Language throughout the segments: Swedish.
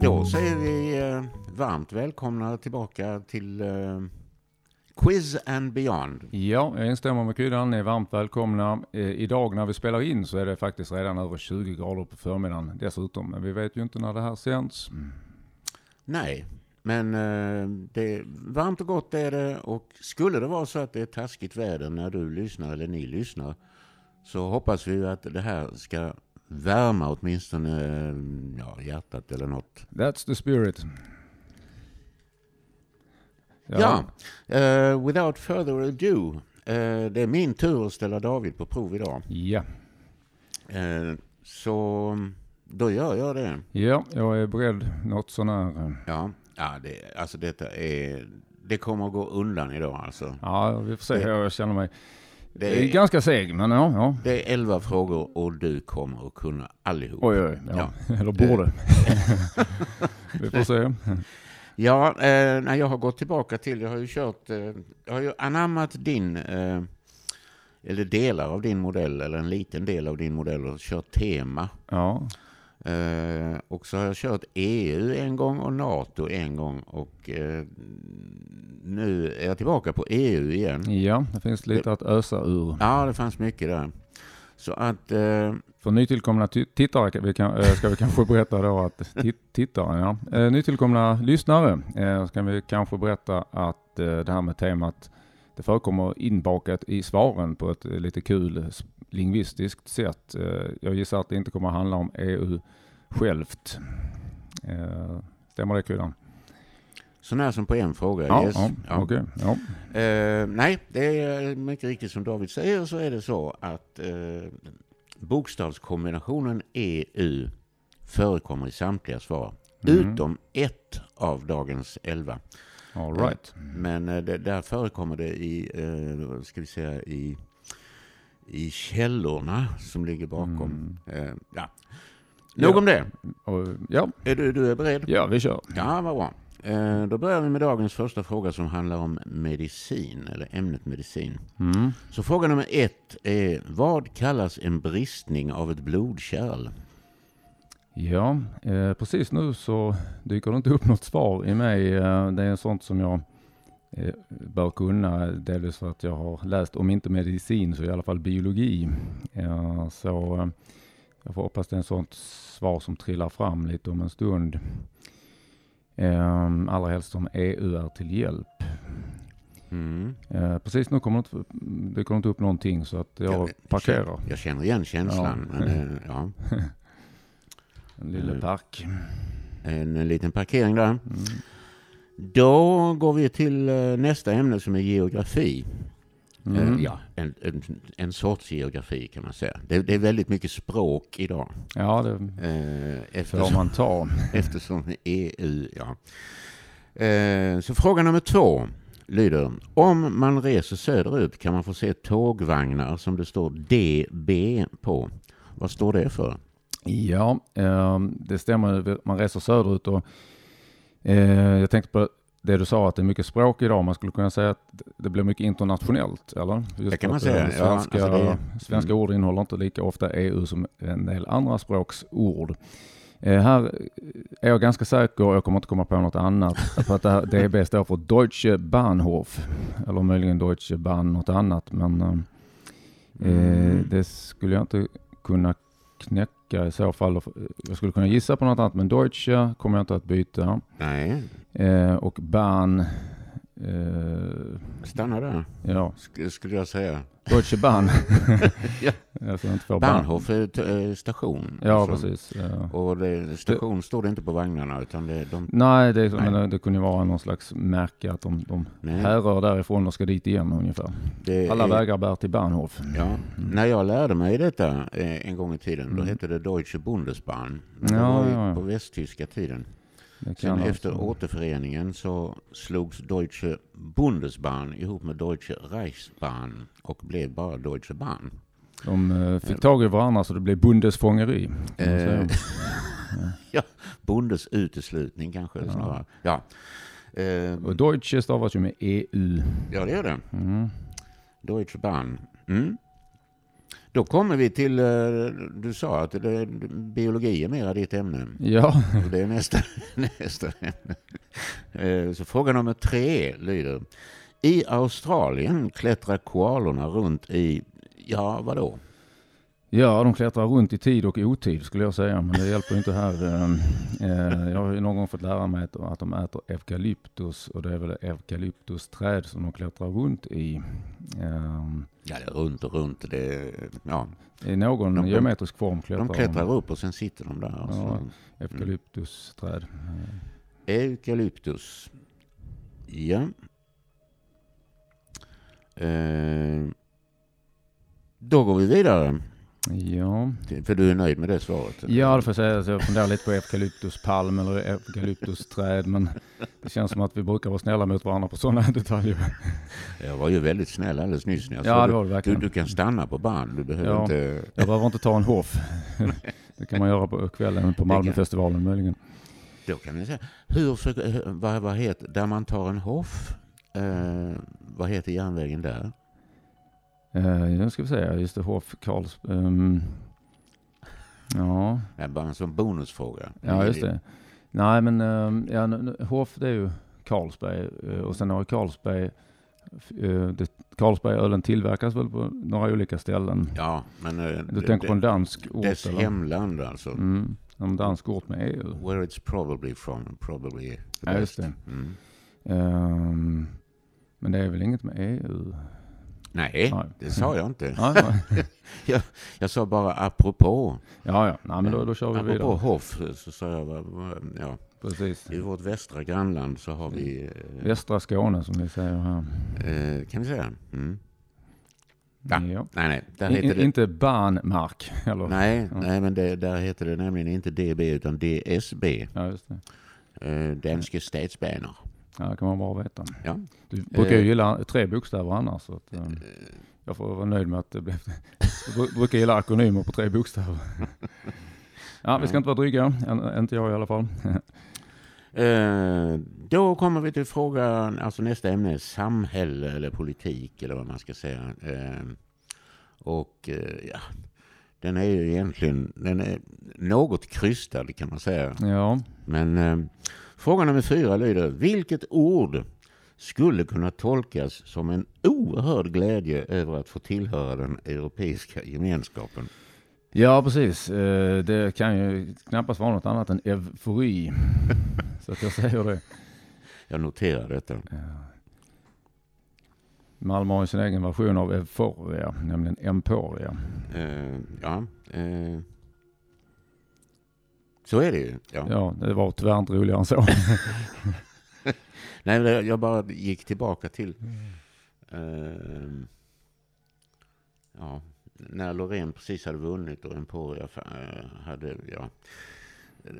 då säger vi eh, varmt välkomna tillbaka till eh, Quiz and Beyond. Ja, jag instämmer med kryddan. Ni är varmt välkomna. Eh, idag när vi spelar in så är det faktiskt redan över 20 grader på förmiddagen dessutom. Men vi vet ju inte när det här sänds. Nej, men det är varmt och gott är det. Och skulle det vara så att det är taskigt väder när du lyssnar eller ni lyssnar så hoppas vi att det här ska värma åtminstone ja, hjärtat eller något. That's the spirit. Ja, eh, without further ado. eh, det är min tur att ställa David på prov idag. Ja. Eh, så då gör jag det. ja, jag är beredd. Något sån här. eh, Ja, ja det, alltså detta är... Det kommer att gå undan idag alltså. Ja, vi får se. Det- Jag känner mig Det det är är, ganska seg, men ja. ja. det är elva frågor och du kommer att kunna allihop. Oj, oj. Ja. Eller Det- borde. vi får se. Ja, eh, när jag har gått tillbaka till, jag har ju kört, eh, jag har ju anammat din, eh, eller delar av din modell, eller en liten del av din modell och kört tema. Ja. Eh, och så har jag kört EU en gång och NATO en gång och eh, nu är jag tillbaka på EU igen. ja, det finns lite att ösa ur. Ja, det fanns mycket där. Så att, eh, För nytillkomna tittare vi kan, ska vi kanske berätta då att tit- tittare, ja. Nytillkomna lyssnare ska vi kanske berätta att det här med temat det förekommer inbakat i svaren på ett eh, lite kul eh, lingvistiskt sätt. Eh, jag gissar att det inte kommer att handla om EU självt. Stämmer det kryddan? så när som på en fråga. Ja, yes. ja, Ja. okej. Ja. Eh, nej, det är mycket riktigt som David säger så är det så att eh, bokstavskombinationen EU förekommer i samtliga svar. Mhm. Utom ett av dagens elva. All right. Men eh, det, där förekommer det i, eh, ska vi säga, i, i källorna som ligger bakom. Mm. Eh, ja. Nog Ja. om det. Ja, Är du, du är beredd? ja, vi kör. Ja, vad bra. Eh, då börjar vi med dagens första fråga som handlar om medicin, eller ämnet medicin. Mm. Så fråga nummer ett är, vad kallas en bristning av ett blodkärl? Ja, eh, precis nu så dyker det inte upp något svar i mig. Eh, det är sånt som jag eh, bör kunna, delvis för att jag har läst, om inte medicin så i alla fall biologi. Eh, så eh, jag får hoppas det är en sånt svar som trillar fram lite om en stund. Eh, allra helst om EU är till hjälp. Mm. Precis nu kommer det inte, dyker det inte upp någonting så att jag Jag- parkerar. Jag känner igen känslan. Ja. Men, ja. En lille Mm. park. En liten parkering där. Mm. Då går vi till eh, nästa ämne som är geografi. Mm. Eh, Ja, en, en, en sorts geografi kan man säga. Det, det är väldigt mycket språk idag. Ja, det Eh, får eftersom, man ta. eftersom EU, ja. Eh, så fråga nummer två lyder. Om man reser söderut kan man få se tågvagnar som det står DB på. Vad står det för? Ja, eh, det stämmer. Man reser söderut och eh, jag tänkte på det du sa att det är mycket språk idag. Man skulle kunna säga att det blir mycket internationellt, eller? Just Det kan man att, säga, eh, ja, Svenska, alltså det- svenska mm. ord innehåller inte lika ofta EU som en del andra språksord. Eh, här är jag ganska säker, jag kommer inte komma på något annat, för att det här DB står för Deutsche Bahnhof, eller möjligen Deutsche Bahn något annat, men eh, Eh, Mm. det skulle jag inte kunna knäcka i så fall. Jag skulle kunna gissa på något annat, men Deutsche kommer jag inte att byta. Nej, Eh, och eh, stanna där ja, sk- skulle jag säga. Deutsche Bahn. Ja. Bahn. Bahnhof eh, station. Ja, Alltså, precis. Ja. Och det, station står det inte på vagnarna utan det, de, Nej, det, Nej. Men det kunde vara någon slags märke att de, de nej, härrör därifrån och ska dit igen ungefär. det Alla är- vägar bär till Bahnhof. Ja, Mm. när jag lärde mig detta eh, en gång i tiden, då Mm. hette det Deutsche Bundesbahn. Men det Ja, var ju ja. på västtyska tiden. Sen efter alltså- återföreningen så slogs Deutsche Bundesbahn ihop med Deutsche Reichsbahn och blev bara Deutsche Bahn. De eh, fick tag i varandra så det blev bundesfångeri. Eh, ja, Bundes uteslutning kanske Ja. snarare. Ja. Eh, Och Deutsche stavas ju med EU. ja, det är det. Mm. Deutsche Bahn. Mm. Då kommer vi till, eh, du sa att det, biologi är mera ditt ämne. Ja, det är nästa, nästa ämne. Eh, Så fråga nummer tre lyder. I Australien klättrar koalorna runt i, ja vadå? Ja, de klättrar runt i tid och otid skulle jag säga, men det hjälper inte här. Eh, eh, Jag har ju någon gång fått lära mig att- de äter eukalyptus och det är väl eukalyptusträd som de klättrar runt i. Eh, Ja, det är runt och runt. Det, ja, I någon De- de- geometrisk form klättrar de klättrar upp och sen sitter de där. Ja. Alltså. eukalyptusträd. Eukalyptus. Ja. Eh, då går vi vidare. Ja. För du är nöjd med det svaret? Ja, det får jag säga. Så jag funderar lite på eukalyptuspalm eller eukalyptusträd. Men det känns som att vi brukar vara snälla mot varandra på sådana detaljer. Jag var ju väldigt snäll alldeles nyss. När jag Ja, det var det du, du, kan stanna på band. Du behöver Ja. inte... Jag behöver inte ta en hoff. Det kan man göra på kvällen på Malmöfestivalen möjligen. Då kan vi säga. Hur, för, hur- vad, vad heter, där man tar en hoff. Eh, vad heter järnvägen där? Eh, nu ska vi se, just det, hoff, Karls... ehm, ja, Det är bara en sån bonusfråga. ja, just det. Nej, men ehm, ja, hoff det är ju Carlsberg eh, och sen har Carlsberg eh, det, Carlsbergölen tillverkas väl på några olika ställen. Ja, men... Du det- tänker på en dansk ort Dess eller? hemland alltså. Mm, en dansk ort med EU. Where it's probably from. Probably the Ja, just best. det. Mm. Ehm, men det är väl inget med EU? Nej, Nej. det sa jag inte. Ja, ja, Jag sa bara apropå. ja, ja. Nej, men då, då kör vi apropå vidare. Hoff så sa jag, ja, Precis. i vårt västra grannland så har vi, eh, Västra Skåne som vi säger här. eh, kan vi säga? Mm. Ja. Ja. Nej, nej, där heter det, Inte Banmark, eller? nej, Ja. nej, men det, där heter det nämligen inte DB utan DSB, Ja, just det. eh, Danske Statsbaner. Ja, det kan man bara veta. Ja. Du brukar ju Eh. gilla tre bokstäver annars. Så att, eh, jag får vara nöjd med att det blev... Jag bru- brukar gilla akronymer på tre bokstäver. Ja, vi ska inte vara dryga. Inte jag i alla fall. Eh, då kommer vi till frågan, alltså nästa ämne, samhälle eller politik eller vad man ska säga. Eh, och eh, ja, den är ju egentligen, den är något krystad kan man säga. Ja, Men fråga nummer fyra lyder, vilket ord skulle kunna tolkas som en oerhörd glädje över att få tillhöra den europeiska gemenskapen? ja precis. Eh, Det kan ju knappast vara något annat än eufori. Så att jag säger det. Jag noterar detta. Malmö har ju sin egen version av euforia, nämligen emporia. Eh, ja, eh, så är det ju. Ja. Ja, det var tyvärr inte roligare än så. Nej, jag bara gick tillbaka till eh, ja, när Loreen precis hade vunnit och Emporia eh, hade, ja,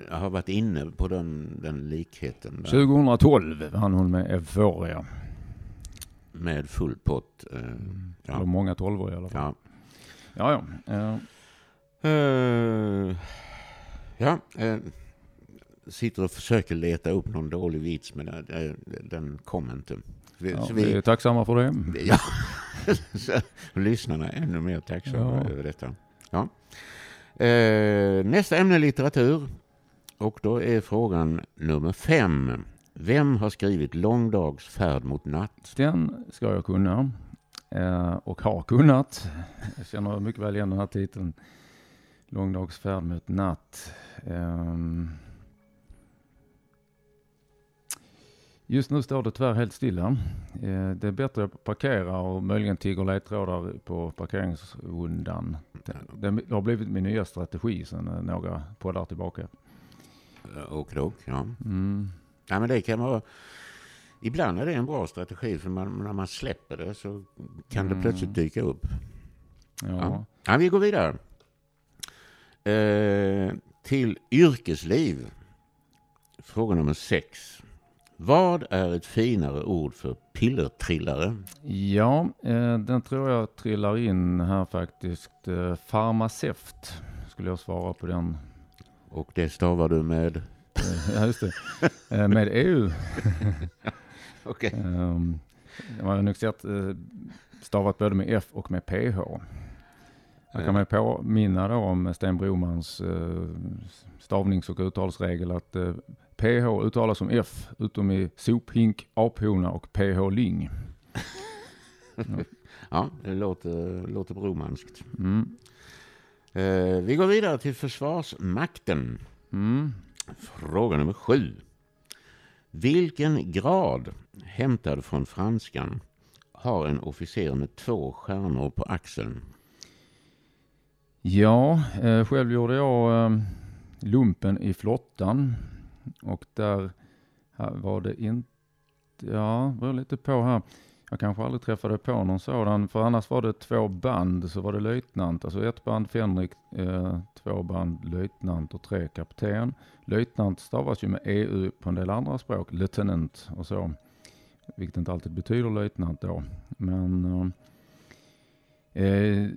jag har varit inne på den, den likheten där, 2012 vann hon med euforia. med full pott. Eh, Eller ja. många tolvor i alla fall. Ja. Ja, ja. Eh, ja, eh, sitter och försöker leta upp någon dålig vits, men eh, den kom inte. Vi, ja, så vi är tacksamma för det. Ja, så lyssnarna är ännu mer tacksamma Ja. över detta. Ja. Eh, nästa ämne är litteratur. Och då är frågan nummer fem. Vem har skrivit Lång dags färd mot natt? Den ska jag kunna. Eh, och har kunnat. Jag känner mycket väl igen den här titeln. Långdagsfärd mot natt. Ehm. Just nu står det tyvärr helt stilla. Eh, det är bättre att parkera och möjligen tigger ledtrådar på parkeringsrundan. Det, det har blivit min nya strategi sedan eh, några poddar tillbaka. Och dock, ja. Mm. ja men det kan vara... Ibland är det en bra strategi, för man, när man släpper det så kan det Mm. plötsligt dyka upp. Ja. Ja. Ja, vi går vidare. Eh, till yrkesliv. Fråga nummer sex. Vad är ett finare ord för pillertrillare? Ja, eh, den tror jag trillar in här faktiskt. Eh, farmaceut skulle jag svara på den. Och det stavar du med? Ja, just det. Med EU. Okej. Um, man har nog sett stavat både med F och med PH. Här kan man påminna då om Sten Bromans eh, stavnings och uttalsregel att eh, PH uttalas som F utom i sophink, aphona och PH Ling. Ja, det låter, låter bromanskt. Mm. Eh, vi går vidare till Försvarsmakten. Mm. Fråga nummer sju. Vilken grad, hämtad från franskan, har en officer med två stjärnor på axeln? Ja, eh, själv gjorde jag eh, lumpen i flottan och där var det inte, ja, det beror lite på här. Jag kanske aldrig träffade på någon sådan, för annars var det två band, så var det löjtnant, alltså ett band fänrik, eh, två band löjtnant och tre kapten. Löjtnant stavas ju med EU på en del andra språk, lieutenant och så, vilket inte alltid betyder löjtnant då. Men eh, eh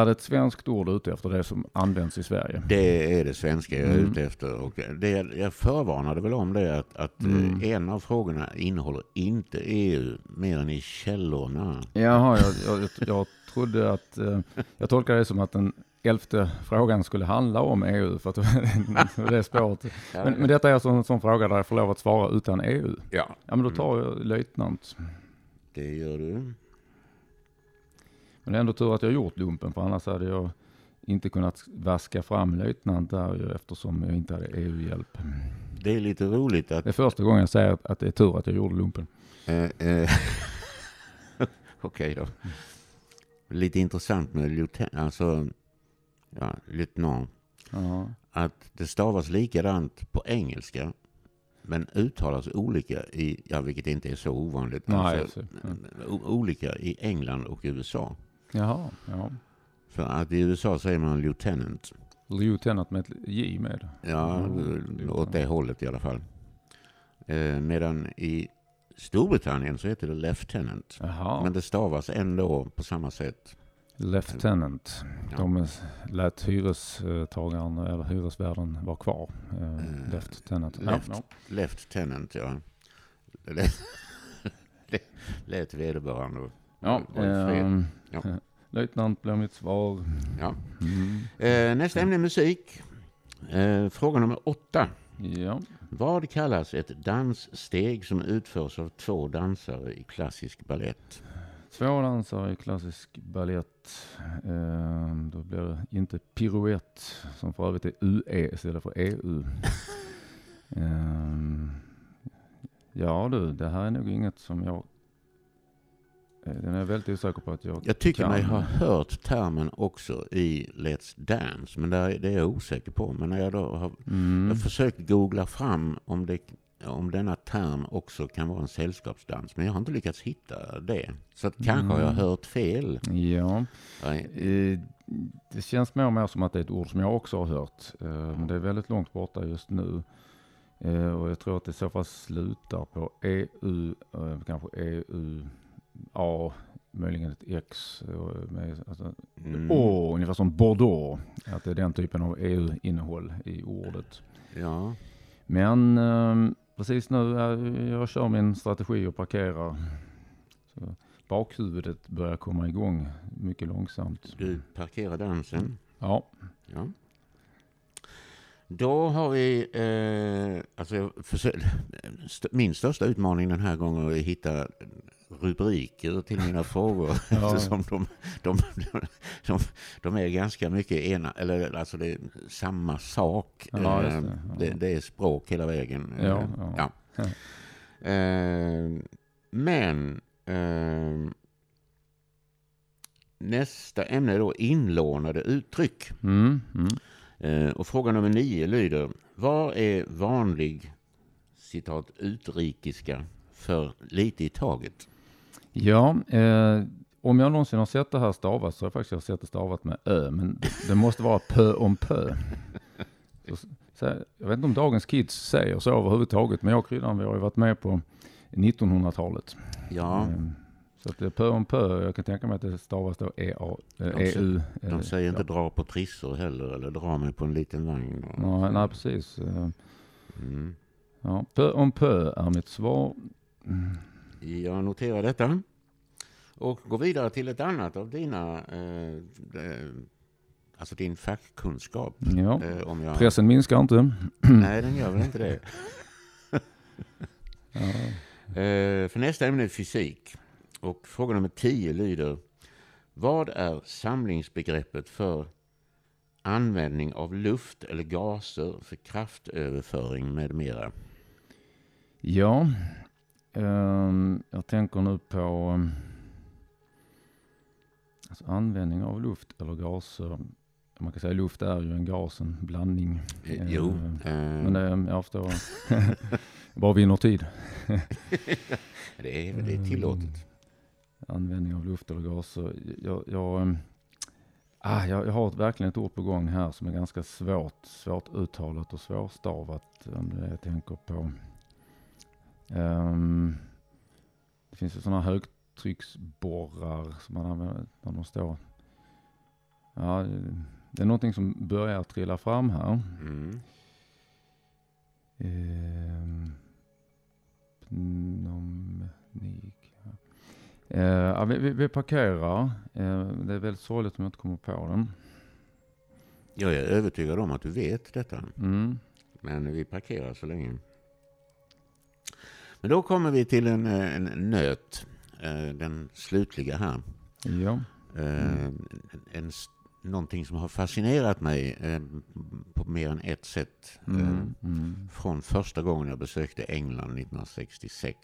är det ett svenskt ord ute efter det som används i Sverige? Det är det svenska jag är Mm. ute efter. Och det, jag förvarnade väl om det att, att Mm. eh, en av frågorna innehåller inte EU mer än i källorna. Jaha, jag, jag, jag trodde att, eh, jag tolkar det som att den elfte frågan skulle handla om EU, för att det det spåret. Men, men detta är alltså en sån fråga där jag får lov att svara utan EU. Ja, Ja, men då tar jag löjtnant. det gör du. Men det är ändå tur att jag gjort lumpen, för annars hade jag inte kunnat vaska fram löjtnant där eftersom jag inte hade EU-hjälp. Det är lite roligt att Det är första gången jag säger att, det är tur att jag gjorde lumpen. Eh, eh, Okej då. Lite intressant med lieutenant, alltså, ja, lieutenant. Ja. Att det stavas likadant på engelska, men uttalas olika i, ja vilket inte är så ovanligt, Nej, alltså, olika i England och USA. Jaha, ja. Så att i USA säger man lieutenant, Lieutenant med ett J med. ja, Mm, åt det hållet i alla fall. Eh, medan i Storbritannien så heter det lieutenant. Jaha. Men det stavas ändå på samma sätt. Lieutenant. Ja. De lät hyrestagaren eller hyresvärden vara kvar. Eh, Eh, Lieutenant. left. Ja, Lieutenant, ja. Det lät vederbörande. Ja. Ehm, Ja. Löjtnant blir mitt svar. Ja. Mm. Eh, nästa ämne är musik. Eh, fråga nummer åtta. Ja. Vad kallas ett danssteg som utförs av två dansare i klassisk ballett? Två dansare i klassisk ballett. Eh, då blir det inte piruett, som för övrigt är UE istället för EU. eh, ja du, det här är nog inget som jag... Eh, den är jag väldigt osäker på att jag Jag tycker kan. mig ha hört termen också i Let's Dance, men det är, det är jag osäker på. Men när jag då har Mm. jag försökt googla fram om, det, om denna term också kan vara en sällskapsdans, men jag har inte lyckats hitta det. Så att kanske har jag Mm. hört fel. Ja, Nej. eh, det känns mer och mer som att det är ett ord som jag också har hört. Eh, men det är väldigt långt borta just nu. Och jag tror att det i så fall slutar på EU, kanske EU, A, möjligen ett X. Med, alltså, Mm. Å, ungefär som Bordeaux. Att det är den typen av EU-innehåll i ordet. Ja. Men eh, precis nu, jag kör min strategi och parkerar. Så bakhuvudet börjar komma igång mycket långsamt. Du parkerar dansen. Ja, Ja. Då har vi, eh, alltså min största utmaning den här gången är att hitta rubriker till mina frågor. Ja. Eftersom de, de, de, de är ganska mycket ena, eller alltså det är samma sak. Ja, just Eh, det. Ja. det, det är språk hela vägen. Eh, ja. Eh, men eh, nästa ämne är då inlånade uttryck. mm, mm. Eh, och fråga nummer nio lyder, vad är vanlig citat utrikiska för lite i taget? Ja eh, om jag någonsin har sett det här stavat så har jag faktiskt sett det stavat med ö, men det, det måste vara pö om pö. Så, så, jag vet inte om dagens kids säger så överhuvudtaget, men jag och Kryddan vi har ju varit med på 1900-talet. Ja, Eh, Så att det är pö om pö, jag kan tänka mig att det stavas då EA, eh, De säger- EU. de säger inte dra på trissor heller, eller dra mig på en liten vagn. Nej, nej, precis. Eh, Mm. Ja, pö om pö är mitt svar. Jag noterar detta. och gå vidare till ett annat av dina, eh, eh, alltså din fackkunskap. Ja. Eh, om jag, Pressen minskar inte. Nej, den gör väl inte det. Ja. Eh, för nästa ämne är fysik. Och fråga nummer 10 lyder. Vad är samlingsbegreppet för användning av luft eller gaser för kraftöverföring med mera? Ja, ehm, jag tänker nu på ehm, alltså användning av luft eller gaser. Man kan säga luft är ju en gas, en blandning. Eh, jo. Eh, Men det, jag förstår. Bara vinner tid. det, är, det är tillåtet. Användning av luft eller gaser. Jag, jag, ah, jag, jag har verkligen ett ord på gång här som är ganska svårt, svårt uttalat och svårstavat. Om det jag tänker på. Ehm, det finns ju sådana högtrycksborrar som man använder när de står. Ja, det är någonting som börjar trilla fram här. Mm. Pneumatik. Eh, ja, vi, vi, vi parkerar. Eh, det är väldigt sorgligt om jag inte kommer på den. Jag är övertygad om att du vet detta. Mm. Men vi parkerar så länge. Men då kommer vi till en, eh, en nöt. eh, Den slutliga här. Ja. Eh, En, någonting som har fascinerat mig på mer än ett sätt. Mm. Mm. Från första gången jag besökte England 1966.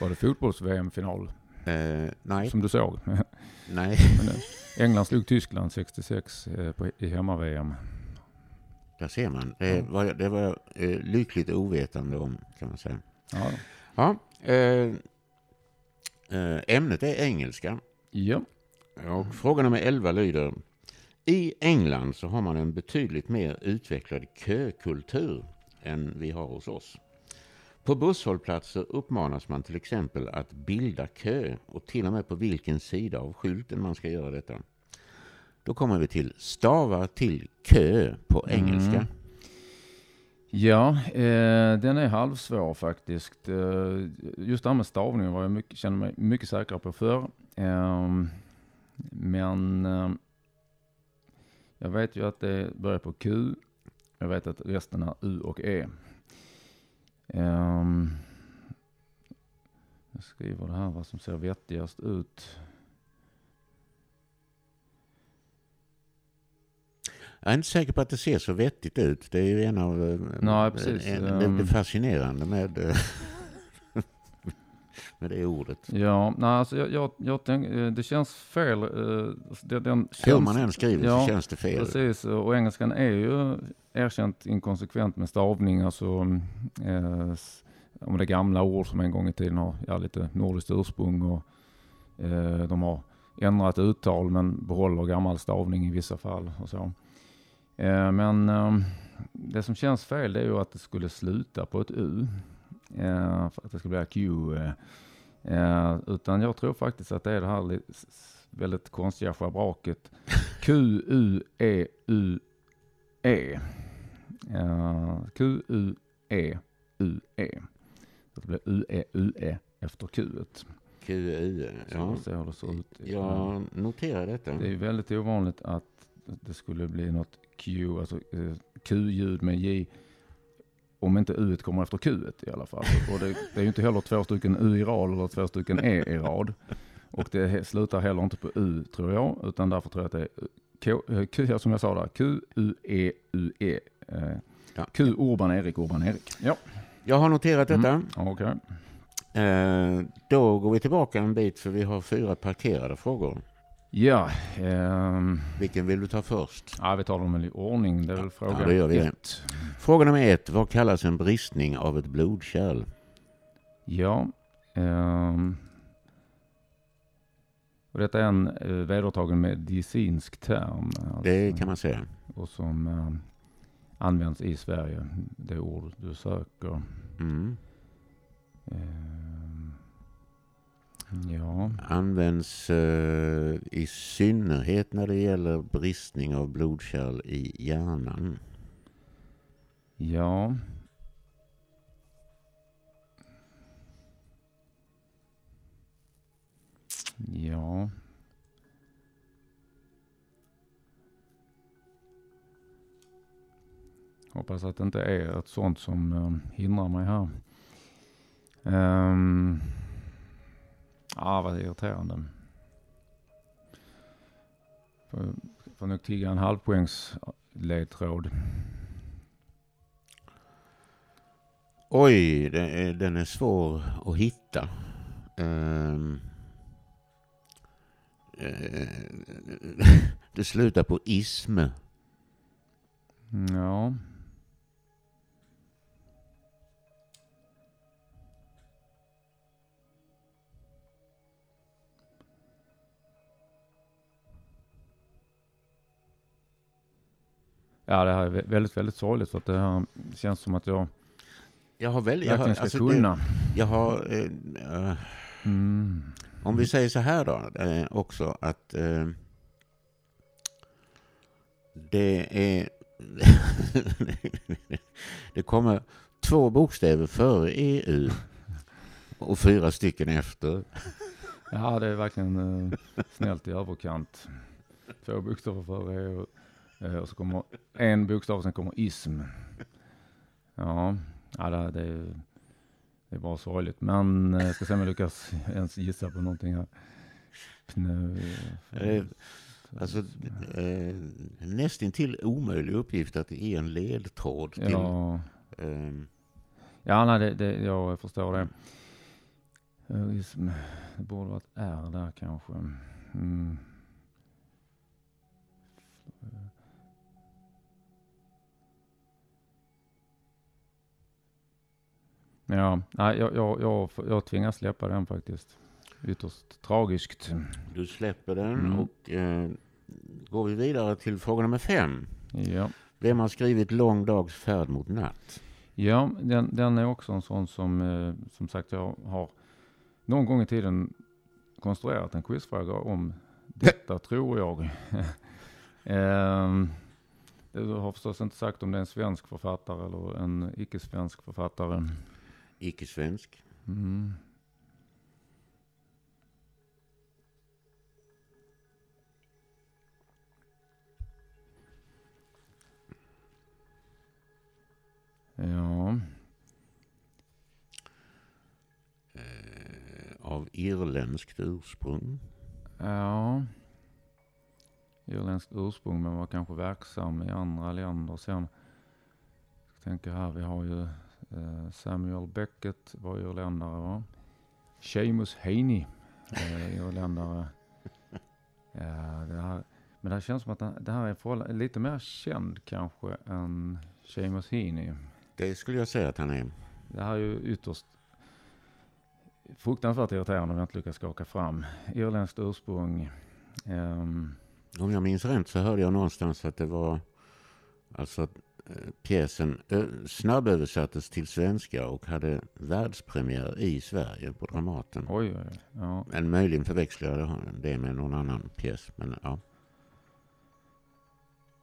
Var det fotbolls-VM-final Eh, nej, som du såg? nej, England slog Tyskland 66 eh, på, i hemma-VM. där ser man. Det var, det var lyckligt ovetande om, kan man säga. Ja. Ja, eh, eh, ämnet är engelska. ja. Och fråga nummer 11 lyder. I England så har man en betydligt mer utvecklad kökultur än vi har hos oss. På busshållplatser uppmanas man till exempel att bilda kö och till och med på vilken sida av skylten man ska göra detta. Då kommer vi till stava till kö på engelska. Mm. Ja, eh, den är halvsvår faktiskt. Eh, just det här med stavningen var jag mycket, kände mig mycket säkrare på förr. Eh, men eh, jag vet ju att det börjar på Q. Jag vet att resten är U och E. Eh, jag skriver det här vad som ser vettigast ut. Jag är inte säker på att det ser så vettigt ut. Det är ju en av eh, Nej, precis. En, det, fascinerande med, eh, med det ordet. Ja, nej, alltså jag, jag, jag tänk, eh, det känns fel. eh, Det, den Hur känns, man än skriver Ja, så känns det fel. Precis, och engelskan är ju erkänt inkonsekvent med stavning. Alltså, eh, om det gamla ord som en gång i tiden har ja, lite nordiskt ursprung och eh, de har ändrat uttal men behåller gammal stavning i vissa fall och så. Eh, men eh, det som känns fel det är ju att det skulle sluta på ett U. Eh, för att det ska bli Q. Eh, utan jag tror faktiskt att det är det här väldigt konstiga schabraket Q-U-E-U-E. Uh, Q-U-E-U-E. Så det blir U-E-U-E efter Q. QU. Så Ja. så ser det ser ut. Jag noterar detta. Det är väldigt ovanligt att det skulle bli något Q, alltså eh, Q-ljud med J. Om inte U kommer efter Q i alla fall. Och det, det är ju inte heller två stycken U i rad eller två stycken E i rad. Och det slutar heller inte på U tror jag. Utan därför tror jag att det är K, eh, Q, som jag sa där, Q, U, E, U, E. Eh, Ja. Q, Urban Erik, Urban Erik. Ja, Jag har noterat detta. Mm. Eh, då går vi tillbaka en bit för vi har fyra parkerade frågor. Ja, ehm, Vilken vill du ta först? ja, vi tar dem i ordning. Det är väl fråga ja, det gör vi. ett. Fråga nummer ett. Vad kallas en bristning av ett blodkärl? Ja. ehm, och detta är en eh, vedertagen medicinsk term. Alltså, Det kan man säga. Och som eh, används i Sverige. Det ord du söker. Mm. Ehm, ja. används eh, i synnerhet när det gäller bristning av blodkärl i hjärnan. Ja. Ja. Hoppas att det inte är ett sånt som eh, hindrar mig här. Um ja, vad irriterande. Får, får nog tigga en halvpoängs ledtråd. Oj, är, den är svår att hitta. Um, uh, det slutar på ism. Ja. Ja, det här är väldigt, väldigt sorgligt för att det här känns som att jag jag har väl, jag har, alltså. Det, jag har, eh, uh, mm. om vi säger så här då, eh, också att eh, det är, det kommer två bokstäver före EU och fyra stycken efter. Ja, det är verkligen eh, snällt i överkant. Två bokstäver före EU eh, och så kommer en bokstav och sen kommer ism. Ja, Ja, det, det, är, det är bara sorgligt. Men jag eh, ska se om jag lyckas ens gissa på någonting här. Pnö, eh, alltså, eh, nästintill omöjlig uppgift att ge en ledtråd till. Ja, eh. ja nej, det, det, jag förstår det. Det borde vara ett R där kanske. Mm. Ja, nej, jag, jag, jag, jag tvingas släppa den faktiskt. Ytterst tragiskt. Du släpper den mm. och eh, går vi vidare till fråga nummer fem. Ja. Vem har skrivit Lång dags färd mot natt? Ja, den, den är också en sån som, eh, som sagt, jag har någon gång i tiden konstruerat en quizfråga om detta, tror jag. eh, du har förstås inte sagt om det är en svensk författare eller en icke-svensk författare. Icke-svensk. Mm. Ja. Eh, av irländskt ursprung. Ja. Irländskt ursprung men var kanske verksam i andra länder sen. Jag tänker här, vi har ju Samuel Beckett var irländare va? Seamus Heaney, eh, irländare. Ja, det här, men det känns som att det här är lite mer känd kanske än Seamus Heaney. Det skulle jag säga att han är. Det här är ju ytterst fruktansvärt irriterande om jag inte lyckas skaka fram. Irländskt ursprung. Um, om jag minns rätt så hörde jag någonstans att det var alltså pjäsen snabböversattes till svenska och hade världspremiär i Sverige på Dramaten. Oj, oj, ja. Men möjligen förväxlar jag det med någon annan pjäs. Men, ja.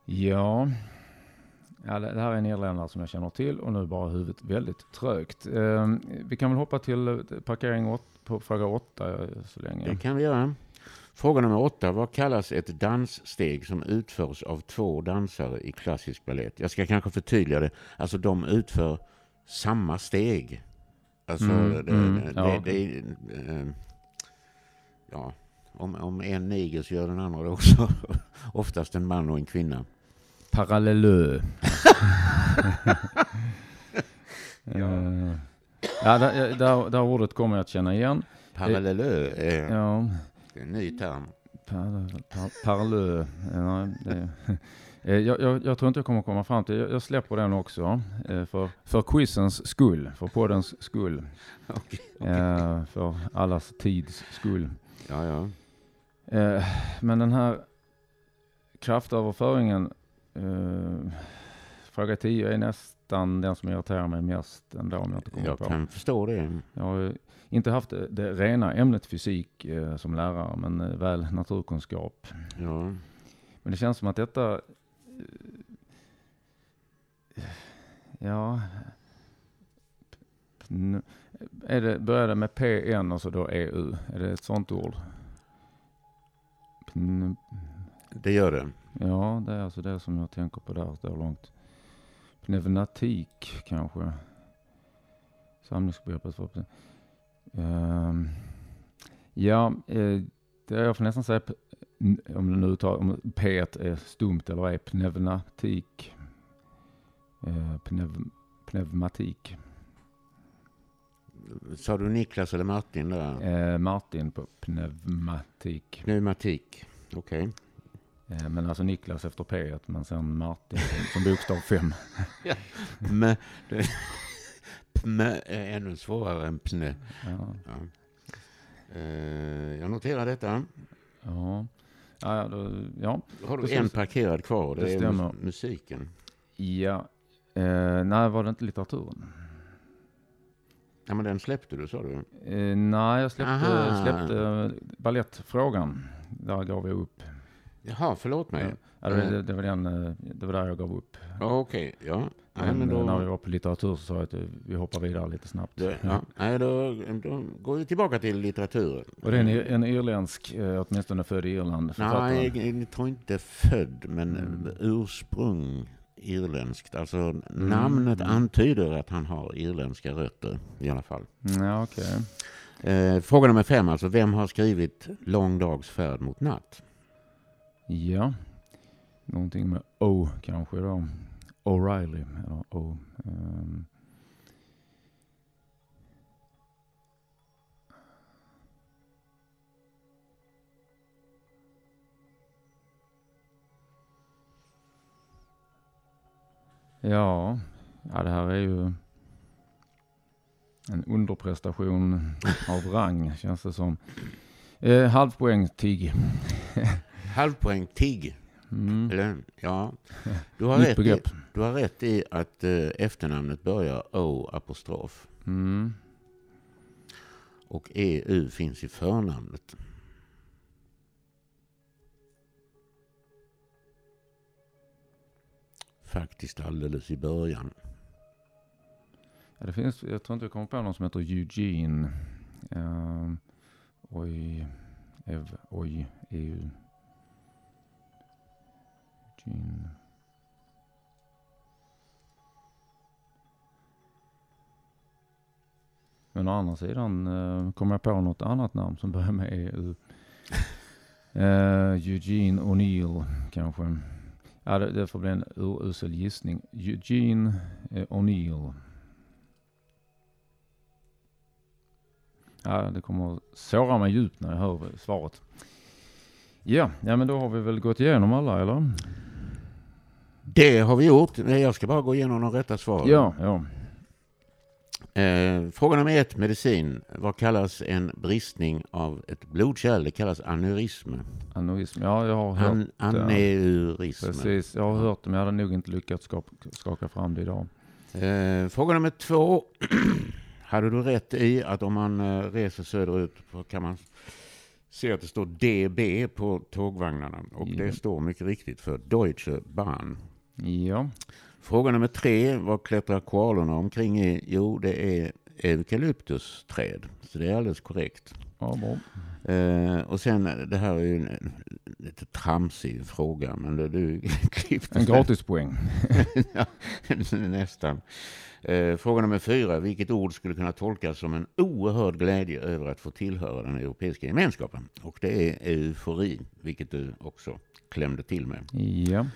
Ja. ja, det här är en irländare som jag känner till och nu bara huvudet väldigt trögt. Eh, vi kan väl hoppa till parkering åt, på fråga åtta så länge. Det kan vi göra. Fråga nummer åtta. Vad kallas ett danssteg som utförs av två dansare i klassisk ballett? Jag ska kanske förtydliga det. Alltså de utför samma steg. Alltså mm, det, mm, det, ja. det, äh, ja, om, om en niger så gör den andra det också. Oftast en man och en kvinna. Parallellö. ja. Uh, ja, där, där, där ordet kommer jag att känna igen. Parallellö. Ja. En ny term. Parlö. Eh, jag, jag, jag, tror inte jag kommer komma fram till, jag, jag släpper den också. Eh, för, för quizens skull, för poddens skull. Okay, okay. För allas tids skull. Ja, ja. Men den här kraftöverföringen, fråga 10 är nästan den som irriterar mig mest ändå om jag inte kommer jag på. Jag kan förstå det. Jag har inte haft det, rena ämnet fysik eh, som lärare, men eh, väl naturkunskap. Ja. Men det känns som att detta, eh, ja, är det, börjar det med PN och så då EU? Är det ett sånt ord? Det gör det. Ja, det är alltså det som jag tänker på där, står långt. Pneumatik kanske. Samlingsbegreppet. Ehm, ja, eh, det jag får nästan säga om det nu tar, om P är stumt eller är pneumatik. Eh, pnev, pneumatik. Sa du Niklas eller Martin där? Eh, Martin på pneumatik. Pneumatik. Okej. Eh, men alltså Niklas efter P, men sen Martin som, bokstav 5. Pme, det- pme är ännu svårare än pne. Ja, Ja. Eh, jag noterar detta. ja. Ja, ja, då, ja. Har du Precis. en parkerad kvar? Det, Det är stämmer. mus- musiken. ja. Eh, nej, var det inte litteraturen? Ja, men den släppte du sa du? Eh, nej, jag släppte, Aha. släppte balettfrågan. Där gav jag upp. Jaha, förlåt mig. Ja, det, det, det, var den, eh, det var där jag gav upp. Ja, Okej, ja. Nej, Men, men eh, när vi då, var på litteratur så sa jag att eh, vi hoppar vidare lite snabbt. då, ja. Nej, då, då går vi tillbaka till litteraturen. Och det är en, en irländsk, eh, åtminstone född i Irland. Nej, jag tror inte född, men Mm. ursprung irländskt. Alltså namnet antyder att han har irländska rötter i alla fall. Mm, Ja, okej. Eh, fråga nummer fem alltså. Vem har skrivit Lång dags färd mot natt? Ja. Någonting med O kanske då. O'Reilly. Eller O. Um. Ja, ja, det här är ju en underprestation av rang känns det som. Eh, halvpoäng Tigg. Halvpoäng TIG. Mm. Eller, ja. du, har rätt i, du har rätt i att eh, efternamnet börjar O apostrof. Mm. Och EU finns i förnamnet. Faktiskt alldeles i början. Ja, det finns, jag tror inte jag kommer på någon som heter Eugene. Um, oj, Ev, oj, EU. Eugene. Men å andra sidan uh, kommer jag på något annat namn som börjar med EU. Uh, Eugene O'Neill kanske. Ja, det, det får bli en urusel gissning. Eugene eh, O'Neill. Ja, det kommer att såra mig djupt när jag hör svaret. Ja, ja men då har vi väl gått igenom alla eller? Det har vi gjort. Jag ska bara gå igenom de rätta svaren. Ja, ja. Eh, fråga nummer ett, medicin. Vad kallas en bristning av ett blodkärl? Det kallas aneurism. Aneurism. Ja, jag har hört An, det. aneurism. Precis, jag har hört det men jag hade nog inte lyckats skaka fram det idag. Eh, fråga nummer två. Hade du rätt i att om man eh, reser söderut kan man se att det står DB på tågvagnarna. Och Ja. det står mycket riktigt för Deutsche Bahn. Ja, Fråga nummer tre. Vad klättrar koalorna omkring i? Jo, det är eukalyptusträd. Så det är alldeles korrekt. ja bra. Eh, och sen, det här är ju en, en lite tramsig fråga, men det, du klippte En gratispoäng. ja, nästan. Eh, fråga nummer fyra. Vilket ord skulle kunna tolkas som en oerhörd glädje över att få tillhöra den europeiska gemenskapen? Och det är eufori, vilket du också klämde till med. Ja,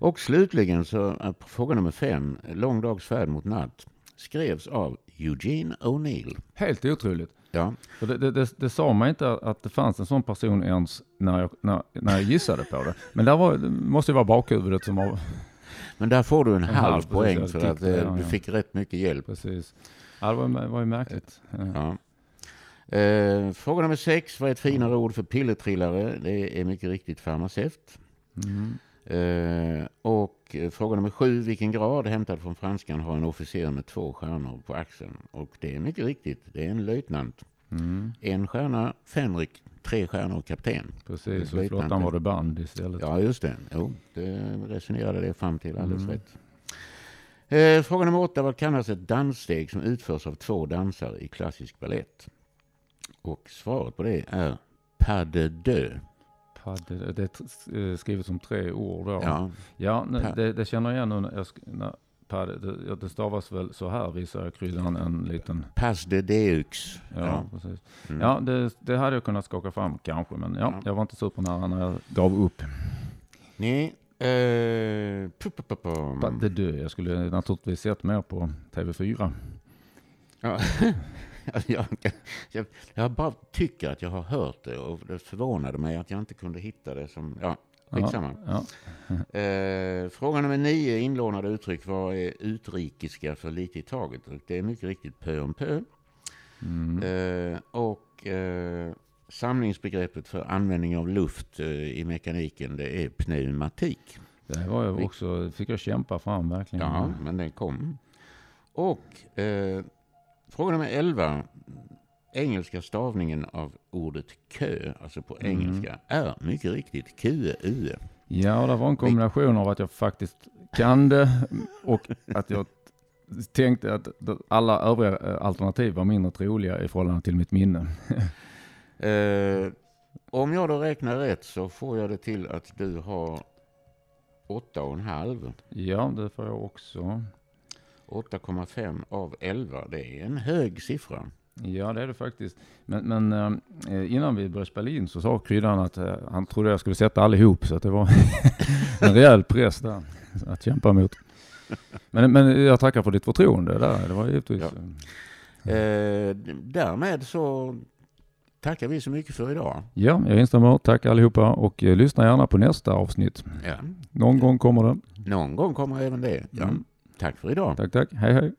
Och slutligen så fråga nummer fem. Lång dags färd mot natt. Skrevs av Eugene O'Neill. helt otroligt. Ja, det, det, det, det sa mig inte att det fanns en sån person ens när jag, när, när jag gissade på det. Men där var, det måste ju vara bakhuvudet som var men där får du en, En halv halv, poäng precis. För att tyckte, eh, ja, du ja. fick rätt mycket hjälp. precis. Ja, det var, var ju märkligt. Ja. Eh, fråga nummer sex. Vad är ett finare ord för pillertrillare? Det är mycket riktigt farmaceut. Mm. Eh, och eh, fråga nummer sju. Vilken grad, hämtad från franskan, har en officer med två stjärnor på axeln? Och det är mycket riktigt. Det är en löjtnant. Mm. En stjärna Fänrik, tre stjärnor kapten. Precis, och flottan var det band istället. Ja, just det. Jo, det resonerade det fram till alldeles Mm. rätt. Eh, fråga nummer åtta. Vad kallas ett danssteg som utförs av två dansare i klassisk ballett? Och svaret på det är pas de deux. Padde, det är eh, skrivet som tre ord då. Ja, Ja, det, det känner jag igen nu när jag när pad, det, stavas väl så här visar jag kryddan en liten... Pas de deux. Ja, Ja. precis. Mm. Ja, det, det hade jag kunnat skaka fram kanske, men ja, Ja. jag var inte supernära när jag gav upp. Nej. Pu. Pas de deux. Jag skulle naturligtvis sett mer på TV4. Ja. jag, jag, jag bara tycker att jag har hört det och det förvånade mig att jag inte kunde hitta det som... Ja, skitsamma. Ja, Eh, fråga nummer nio, inlånade uttryck. Vad är utrikiska för lite i taget? Det är mycket riktigt pö om pö. mm. Eh, och eh, samlingsbegreppet för användning av luft eh, i mekaniken, det är pneumatik. Det var ju också, fick jag kämpa fram verkligen. Ja, men den kom. Och eh, fråga nummer 11. Engelska stavningen av ordet kö, alltså på Mm. engelska, är mycket riktigt QE. Ja, det var en kombination av att jag faktiskt kan det och att jag tänkte att alla övriga eh, alternativ var mindre troliga i förhållande till mitt minne. Eh, om jag då räknar rätt så får jag det till att du har 8,5. Ja, det får jag också. 8,5 av 11. Det är en hög siffra. Ja, det är det faktiskt. Men, men eh, innan vi började spela in så sa kryddan att eh, han trodde jag skulle sätta allihop, så att det var en rejäl press där att kämpa mot. Men, men jag tackar för ditt förtroende där. Det var givetvis... Ja. Eh, därmed så tackar vi så mycket för idag. Ja, jag instämmer. Tack allihopa och eh, lyssna gärna på nästa avsnitt. Ja. Någon gång kommer det. Någon gång kommer även det. Ja. Mm. Tack för idag. Tack, tack. Hej, hej.